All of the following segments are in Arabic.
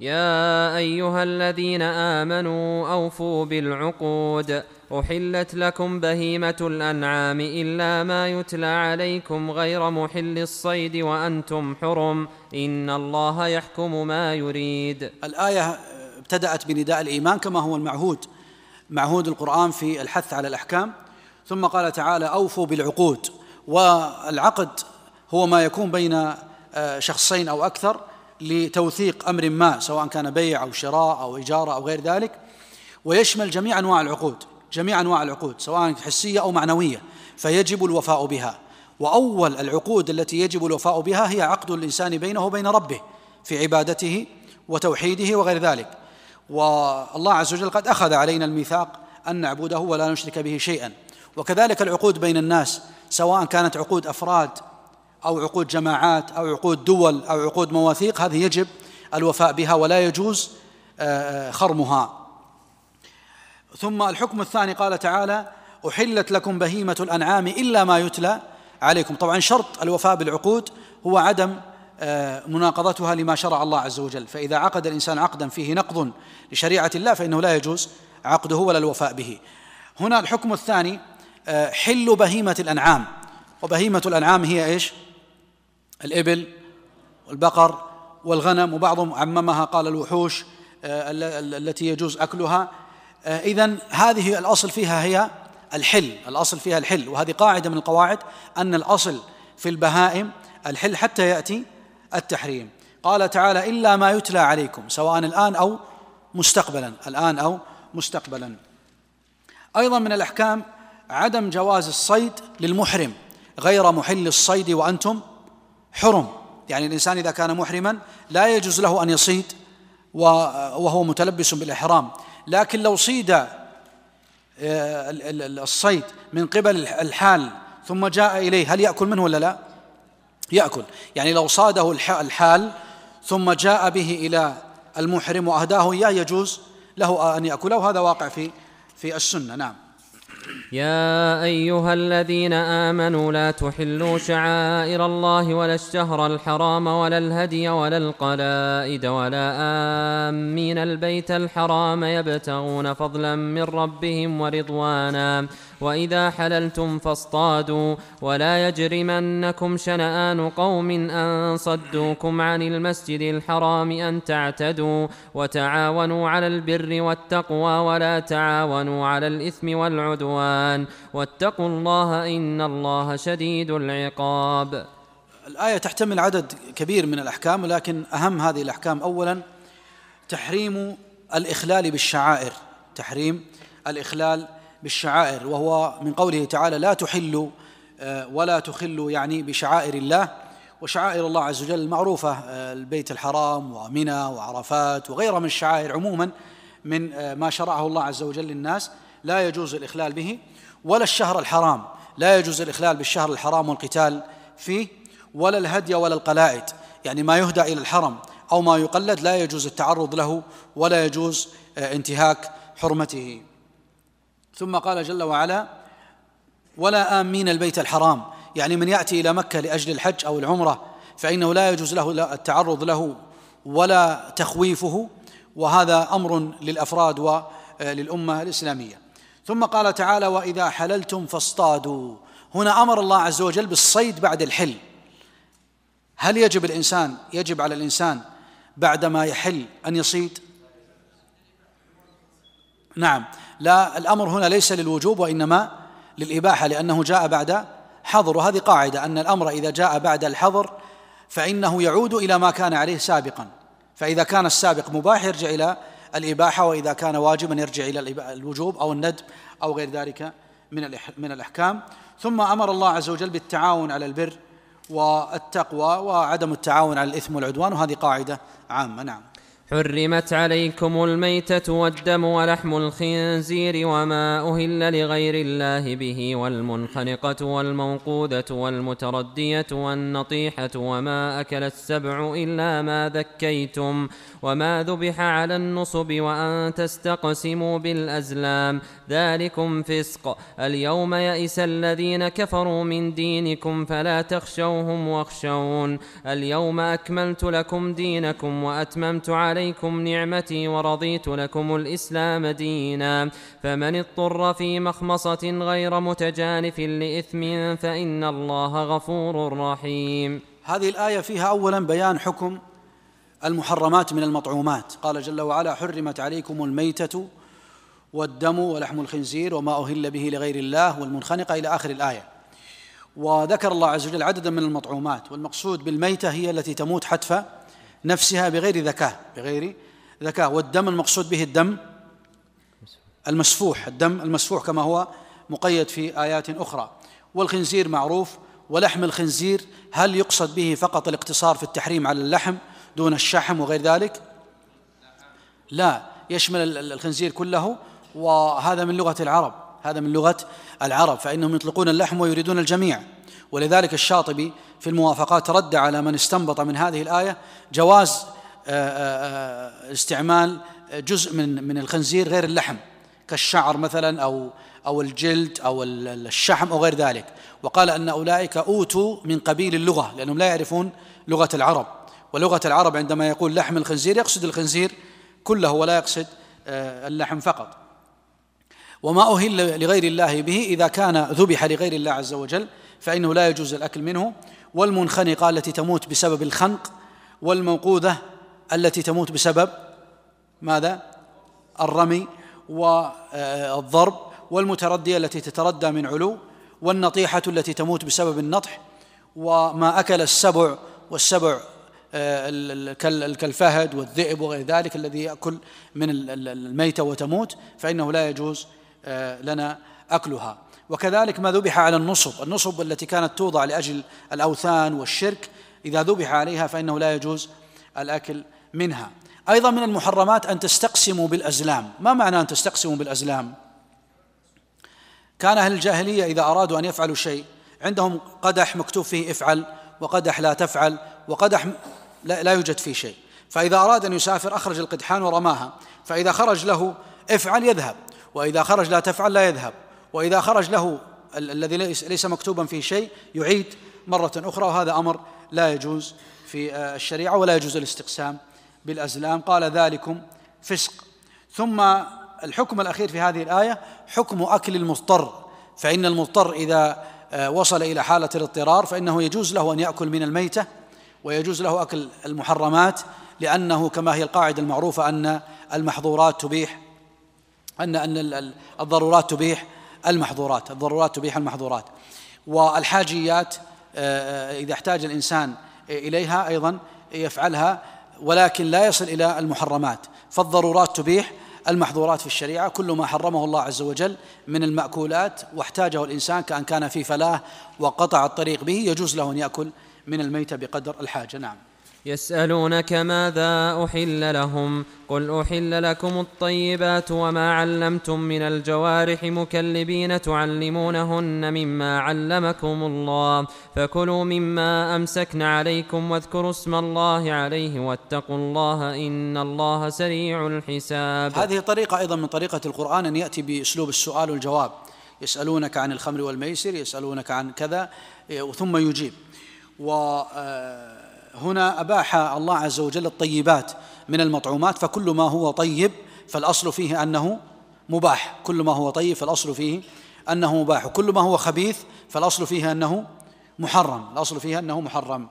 يا ايها الذين امنوا اوفوا بالعقود احلت لكم بهيمه الانعام الا ما يتلى عليكم غير محل الصيد وأنتم حرم ان الله يحكم ما يريد. الآية ابتدأت بنداء الإيمان كما هو المعهود معهود القرآن في الحث على الأحكام. ثم قال تعالى أوفوا بالعقود. والعقد هو ما يكون بين آه، شخصين أو أكثر. لتوثيق أمر ما سواء كان بيع أو شراء أو اجاره أو غير ذلك ويشمل جميع أنواع العقود جميع أنواع العقود سواء حسية أو معنوية فيجب الوفاء بها. وأول العقود التي يجب الوفاء بها هي عقد الإنسان بينه وبين ربه في عبادته وتوحيده وغير ذلك. والله عز وجل قد أخذ علينا الميثاق أن نعبده ولا نشرك به شيئا. وكذلك العقود بين الناس سواء كانت عقود أفراد أو عقود جماعات أو عقود دول أو عقود مواثيق هذه يجب الوفاء بها ولا يجوز آه، آه، خرمها. ثم الحكم الثاني قال تعالى أحلت لكم بهيمة الأنعام إلا ما يتلى عليكم. طبعا شرط الوفاء بالعقود هو عدم آه، مناقضتها لما شرع الله عز وجل. فإذا عقد الإنسان عقدا فيه نقض لشريعة الله فإنه لا يجوز عقده ولا الوفاء به. هنا الحكم الثاني حل بهيمة الأنعام. وبهيمة الأنعام هي إيش؟ الإبل والبقر والغنم وبعضهم عممها قال الوحوش آه، التي يجوز أكلها. آه، إذا هذه الأصل فيها هي الحل الأصل فيها الحل. وهذه قاعدة من القواعد أن الأصل في البهائم الحل حتى يأتي التحريم. قال تعالى إلا ما يتلى عليكم سواء الآن أو مستقبلا الآن أو مستقبلا. أيضا من الأحكام عدم جواز الصيد للمحرم غير محل الصيد وأنتم حرم. يعني الإنسان إذا كان محرما لا يجوز له أن يصيد وهو متلبس بالإحرام. لكن لو صيد آه، الصيد من قبل الحال ثم جاء إليه هل يأكل منه ولا لا؟ يأكل. يعني لو صاده الحال ثم جاء به إلى المحرم وأهداه إياه يجوز له أن يأكله. وهذا واقع في في السنة. نعم. يا أيها الذين آمنوا لا تحلوا شعائر الله ولا الشهر الحرام ولا الهدي ولا القلائد ولا آمين البيت الحرام يبتغون فضلا من ربهم ورضوانا وإذا حللتم فاصطادوا ولا يجرمنكم شنآن قوم أن صدوكم عن المسجد الحرام أن تعتدوا وتعاونوا على البر والتقوى ولا تعاونوا على الإثم والعدوان واتقوا الله إن الله شديد العقاب. الآية تحتمل عدد كبير من الأحكام ولكن أهم هذه الأحكام اولا تحريم الإخلال بالشعائر. تحريم الإخلال بالشعائر وهو من قوله تعالى لا تحلوا آه، ولا تخلوا يعني بشعائر الله. وشعائر الله عز وجل المعروفة آه، البيت الحرام ومنى وعرفات وغيرها من الشعائر عموما من آه، ما شرعه الله عز وجل للناس. لا يجوز الإخلال به ولا الشهر الحرام. لا يجوز الإخلال بالشهر الحرام والقتال فيه ولا الهدي ولا القلائد. يعني ما يهدى إلى الحرم أو ما يقلد لا يجوز التعرض له ولا يجوز انتهاك حرمته. ثم قال جل وعلا ولا آمين البيت الحرام. يعني من يأتي إلى مكة لأجل الحج أو العمرة فإنه لا يجوز له التعرض له ولا تخويفه وهذا أمر للأفراد وللأمة الإسلامية. ثم قال تعالى وإذا حللتم فاصطادوا. هنا أمر الله عز وجل بالصيد بعد الحل. هل يجب الإنسان يجب على الإنسان بعدما يحل أن يصيد؟ نعم. لا الأمر هنا ليس للوجوب وإنما للإباحة لأنه جاء بعد حظر. وهذه قاعدة أن الأمر إذا جاء بعد الحظر فإنه يعود إلى ما كان عليه سابقا. فإذا كان السابق مباح يرجع إلى الإباحة وإذا كان واجبا يرجع إلى الوجوب أو الندب أو غير ذلك من من الأحكام. ثم أمر الله عز وجل بالتعاون على البر والتقوى وعدم التعاون على الإثم والعدوان وهذه قاعدة عامة. نعم. حرمت عليكم الميتة والدم ولحم الخنزير وما أهل لغير الله به والمنخنقة والموقوذة والمتردية والنطيحة وما أكل السبع إلا ما ذكيتم وما ذبح على النصب وأن تستقسموا بالأزلام ذلكم فسق اليوم يئس الذين كفروا من دينكم فلا تخشوهم واخشون اليوم أكملت لكم دينكم وأتممت عليكم عليكم نعمتي ورضيت لكم الإسلام دينا. فمن اضطر في مخمصة غير متجانف لإثم فإن الله غفور رحيم. هذه الآية فيها أولا بيان حكم المحرمات من المطعومات. قال جل وعلا حرمت عليكم الميتة والدم ولحم الخنزير وما أهل به لغير الله والمنخنقة إلى آخر الآية. وذكر الله عز وجل عددا من المطعومات والمقصود بالميتة هي التي تموت حتف نفسها بغير ذكاء بغير ذكاء. والدم المقصود به الدم المسفوح الدم المسفوح كما هو مقيد في آيات أخرى. والخنزير معروف ولحم الخنزير هل يقصد به فقط الاقتصار في التحريم على اللحم دون الشحم وغير ذلك؟ لا يشمل الخنزير كله وهذا من لغة العرب. هذا من لغة العرب فإنهم يطلقون اللحم ويريدون الجميع. ولذلك الشاطبي في الموافقات رد على من استنبط من هذه الآية. جواز آه، آه، آه، استعمال جزء من من الخنزير غير اللحم كالشعر مثلا أو أو الجلد أو الشحم أو غير ذلك. وقال أن أولئك أوتوا من قبيل اللغة لأنهم لا يعرفون لغة العرب. ولغة العرب عندما يقول لحم الخنزير يقصد الخنزير كله ولا يقصد اللحم فقط. وما أهل لغير الله به إذا كان ذبح لغير الله عز وجل فإنه لا يجوز الأكل منه. والمنخنقة التي تموت بسبب الخنق والموقوذة التي تموت بسبب ماذا؟ الرمي والضرب والمتردية التي تتردى من علو والنطيحة التي تموت بسبب النطح وما أكل السبع والسبع آه، كالفهد والذئب وغير ذلك الذي يأكل من الميتة وتموت فإنه لا يجوز آه، لنا أكلها وكذلك ما ذبح على النصب النصب التي كانت توضع لأجل الأوثان والشرك إذا ذبح عليها فإنه لا يجوز الأكل منها. أيضا من المحرمات أن تستقسموا بالأزلام. ما معنى أن تستقسموا بالأزلام؟ كان أهل الجاهلية إذا أرادوا أن يفعلوا شيء عندهم قدح مكتوب فيه افعل وقدح لا تفعل وقدح لا, يوجد فيه شيء. فإذا أراد أن يسافر أخرج القدحان ورماها. فإذا خرج له افعل يذهب وإذا خرج لا تفعل لا يذهب. وإذا خرج له الذي ليس مكتوبا فيه شيء يعيد مرة أخرى وهذا أمر لا يجوز في آه، الشريعة ولا يجوز الاستقسام بالأزلام. قال ذلكم فسق. ثم الحكم الأخير في هذه الآية حكم أكل المضطر. فإن المضطر إذا آه، وصل إلى حالة الاضطرار فإنه يجوز له أن يأكل من الميتة ويجوز له أكل المحرمات لأنه كما هي القاعدة المعروفة أن المحظورات تبيح أن أن الضرورات تبيح. المحظورات الضرورات تبيح المحظورات. والحاجيات آه، آه، إذا احتاج الإنسان إليها أيضا يفعلها ولكن لا يصل إلى المحرمات. فالضرورات تبيح المحظورات في الشريعة كل ما حرمه الله عز وجل من المأكولات واحتاجه الإنسان كأن كان في فلاة وقطع الطريق به يجوز له أن يأكل من الميتة بقدر الحاجة. نعم. يسألونك ماذا أحل لهم قل أحل لكم الطيبات وما علمتم من الجوارح مكلبين تعلمونهن مما علمكم الله فكلوا مما أمسكن عليكم واذكروا اسم الله عليه واتقوا الله إن الله سريع الحساب هذه طريقة أيضا من طريقة القرآن أن يأتي بأسلوب السؤال والجواب. يسألونك عن الخمر والميسر يسألونك عن كذا ثم يجيب. و آه، هنا أباح الله عز وجل الطيبات من المطعومات فكل ما هو طيب فالأصل فيه أنه مباح. كل ما هو طيب فالأصل فيه أنه مباح. وكل ما هو خبيث فالأصل فيه أنه محرم. الأصل فيه أنه محرم.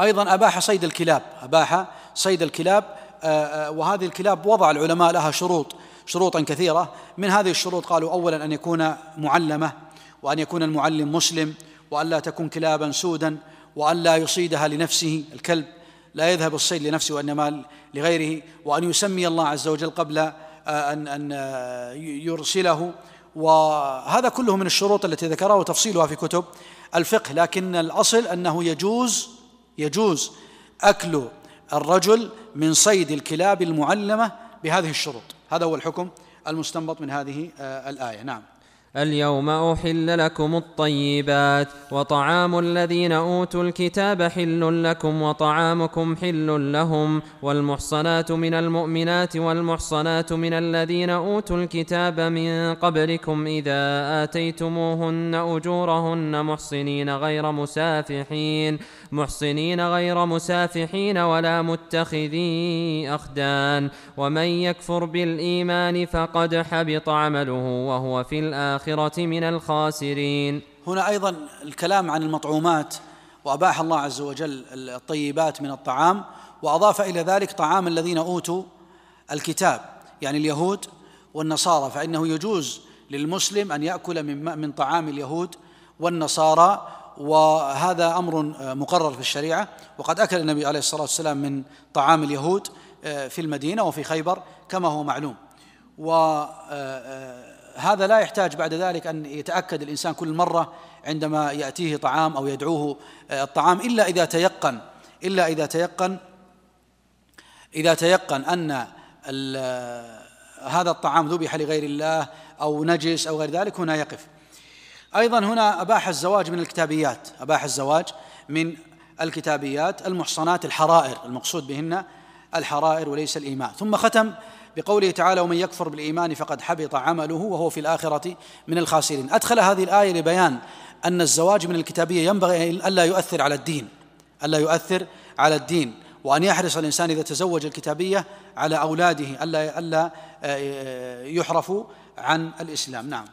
أيضا أباح صيد الكلاب. أباح صيد الكلاب آه، آه، وهذه الكلاب وضع العلماء لها شروط شروطا كثيرة. من هذه الشروط قالوا أولا أن يكون معلمة وأن يكون المعلم مسلم وأن لا تكون كلابا سودا وأن لا يصيدها لنفسه الكلب لا يذهب الصيد لنفسه وإنما لغيره وأن يسمي الله عز وجل قبل آه، أن أن آه، يرسله. وهذا كله من الشروط التي ذكرها وتفصيلها في كتب الفقه. لكن الأصل أنه يجوز يجوز أكل الرجل من صيد الكلاب المعلمة بهذه الشروط. هذا هو الحكم المستنبط من هذه آه، الآية. نعم. اليوم أحل لكم الطيبات وطعام الذين أوتوا الكتاب حل لكم وطعامكم حل لهم والمحصنات من المؤمنات والمحصنات من الذين أوتوا الكتاب من قبلكم إذا آتيتموهن أجورهن محصنين غير مسافحين محصنين غير مسافحين ولا متخذي أخدان ومن يكفر بالإيمان فقد حبط عمله وهو في الآخرة. الآخرة من الخاسرين. هنا أيضا الكلام عن المطعومات وأباح الله عز وجل الطيبات من الطعام وأضاف إلى ذلك طعام الذين أوتوا الكتاب يعني اليهود والنصارى فإنه يجوز للمسلم أن يأكل من من طعام اليهود والنصارى وهذا أمر مقرر في الشريعة وقد أكل النبي عليه الصلاة والسلام من طعام اليهود آه، في المدينة وفي خيبر كما هو معلوم. و آه، آه، هذا لا يحتاج بعد ذلك أن يتأكد الإنسان كل مرة عندما يأتيه طعام أو يدعوه آه، الطعام إلا إذا تيقن إلا إذا تيقن إذا تيقن أن آه، هذا الطعام ذبح لغير الله أو نجس أو غير ذلك هنا يقف. أيضا هنا أباح الزواج من الكتابيات أباح الزواج من الكتابيات المحصنات الحرائر المقصود بهن الحرائر وليس الإيماء. ثم ختم بقوله تعالى ومن يكفر بالإيمان فقد حبط عمله وهو في الآخرة من الخاسرين. أدخل هذه الآية لبيان أن الزواج من الكتابية ينبغي ألا يؤثر على الدين ألا يؤثر على الدين وأن يحرص الإنسان إذا تزوج الكتابية على أولاده الا ألا آه، يحرفوا عن الإسلام. نعم.